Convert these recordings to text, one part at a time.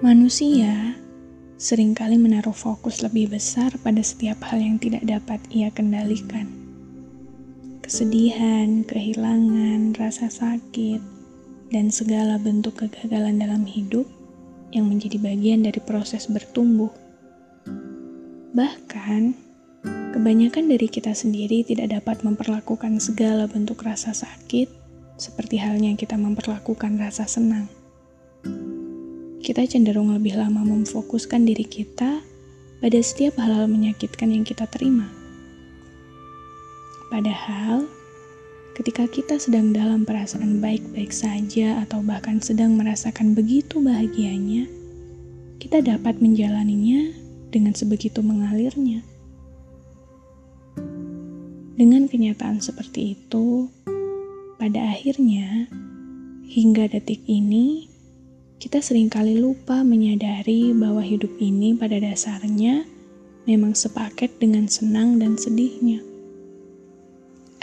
Manusia sering kali menaruh fokus lebih besar pada setiap hal yang tidak dapat ia kendalikan. Kesedihan, kehilangan, rasa sakit, dan segala bentuk kegagalan dalam hidup yang menjadi bagian dari proses bertumbuh. Bahkan, kebanyakan dari kita sendiri tidak dapat memperlakukan segala bentuk rasa sakit seperti halnya kita memperlakukan rasa senang kita cenderung lebih lama memfokuskan diri kita pada setiap hal-hal menyakitkan yang kita terima. Padahal, ketika kita sedang dalam perasaan baik-baik saja atau bahkan sedang merasakan begitu bahagianya, kita dapat menjalaninya dengan sebegitu mengalirnya. Dengan kenyataan seperti itu, pada akhirnya, hingga detik ini, kita sering kali lupa menyadari bahwa hidup ini pada dasarnya memang sepaket dengan senang dan sedihnya.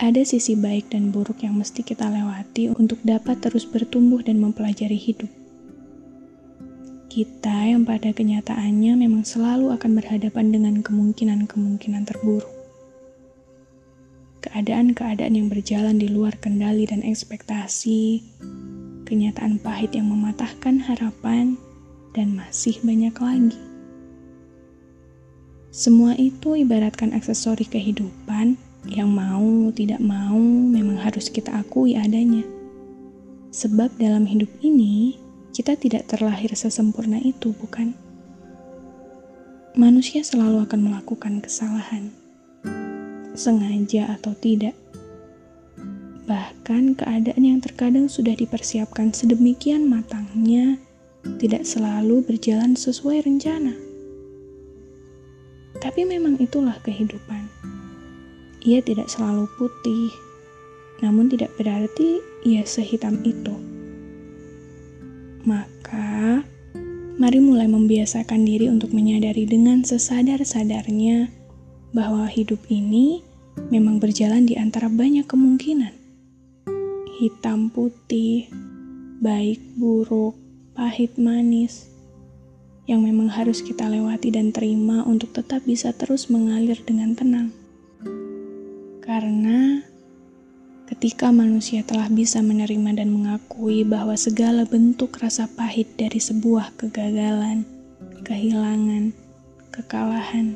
Ada sisi baik dan buruk yang mesti kita lewati untuk dapat terus bertumbuh dan mempelajari hidup. Kita yang pada kenyataannya memang selalu akan berhadapan dengan kemungkinan-kemungkinan terburuk. Keadaan-keadaan yang berjalan di luar kendali dan ekspektasi, kenyataan pahit yang mematahkan harapan, dan masih banyak lagi. Semua itu ibaratkan aksesori kehidupan yang mau tidak mau memang harus kita akui adanya. Sebab dalam hidup ini, kita tidak terlahir sesempurna itu, bukan? Manusia selalu akan melakukan kesalahan, sengaja atau tidak Bahkan keadaan yang terkadang sudah dipersiapkan sedemikian matangnya tidak selalu berjalan sesuai rencana. Tapi memang itulah kehidupan. Ia tidak selalu putih, namun tidak berarti ia sehitam itu. Maka, mari mulai membiasakan diri untuk menyadari dengan sesadar-sadarnya bahwa hidup ini memang berjalan di antara banyak kemungkinan hitam putih, baik buruk, pahit manis, yang memang harus kita lewati dan terima untuk tetap bisa terus mengalir dengan tenang. Karena ketika manusia telah bisa menerima dan mengakui bahwa segala bentuk rasa pahit dari sebuah kegagalan, kehilangan, kekalahan,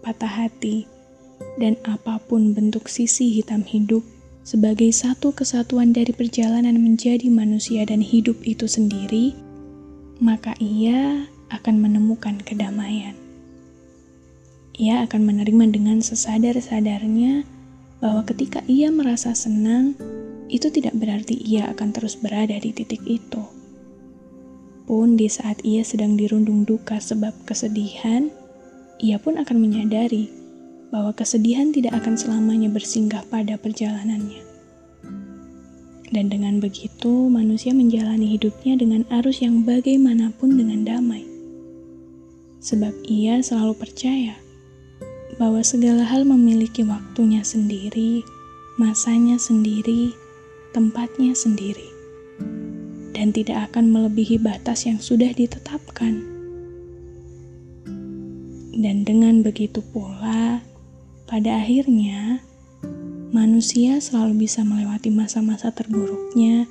patah hati, dan apa pun bentuk sisi hitam hidup sebagai satu kesatuan dari perjalanan menjadi manusia dan hidup itu sendiri, maka ia akan menemukan kedamaian. Ia akan menerima dengan sesadar-sadarnya bahwa ketika ia merasa senang, itu tidak berarti ia akan terus berada di titik itu. Pun di saat ia sedang dirundung duka sebab kesedihan, ia pun akan menyadari bahwa kesedihan tidak akan selamanya bersinggah pada perjalanannya. Dan dengan begitu, manusia menjalani hidupnya dengan arus yang bagaimanapun dengan damai. Sebab ia selalu percaya bahwa segala hal memiliki waktunya sendiri, masanya sendiri, tempatnya sendiri, dan tidak akan melebihi batas yang sudah ditetapkan. Dan dengan begitu pula, pada akhirnya, manusia selalu bisa melewati masa-masa terburuknya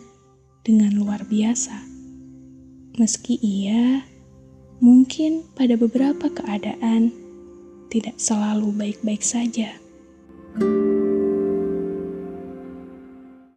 dengan luar biasa. Meski ia mungkin pada beberapa keadaan tidak selalu baik-baik saja.